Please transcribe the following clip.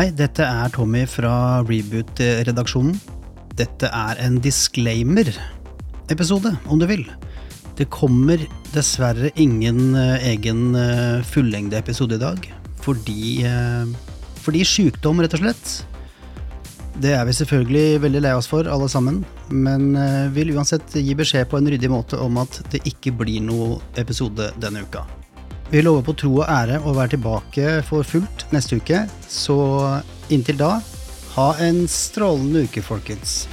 Hei, dette er Tommy fra Reboot-redaksjonen. Dette er en disclaimer-episode, om du vil. Det kommer dessverre ingen eh, egen fullengdeepisode i dag, fordi, eh, fordi sykdom, rett og slett. Det er vi selvfølgelig veldig lei oss for, alle sammen, men eh, vil uansett gi beskjed på en ryddig måte om at det ikke blir noe episode denne uka. Vi lover på tro og ære å være tilbake for fullt neste uke, så inntil da, ha en strålende uke, folkens.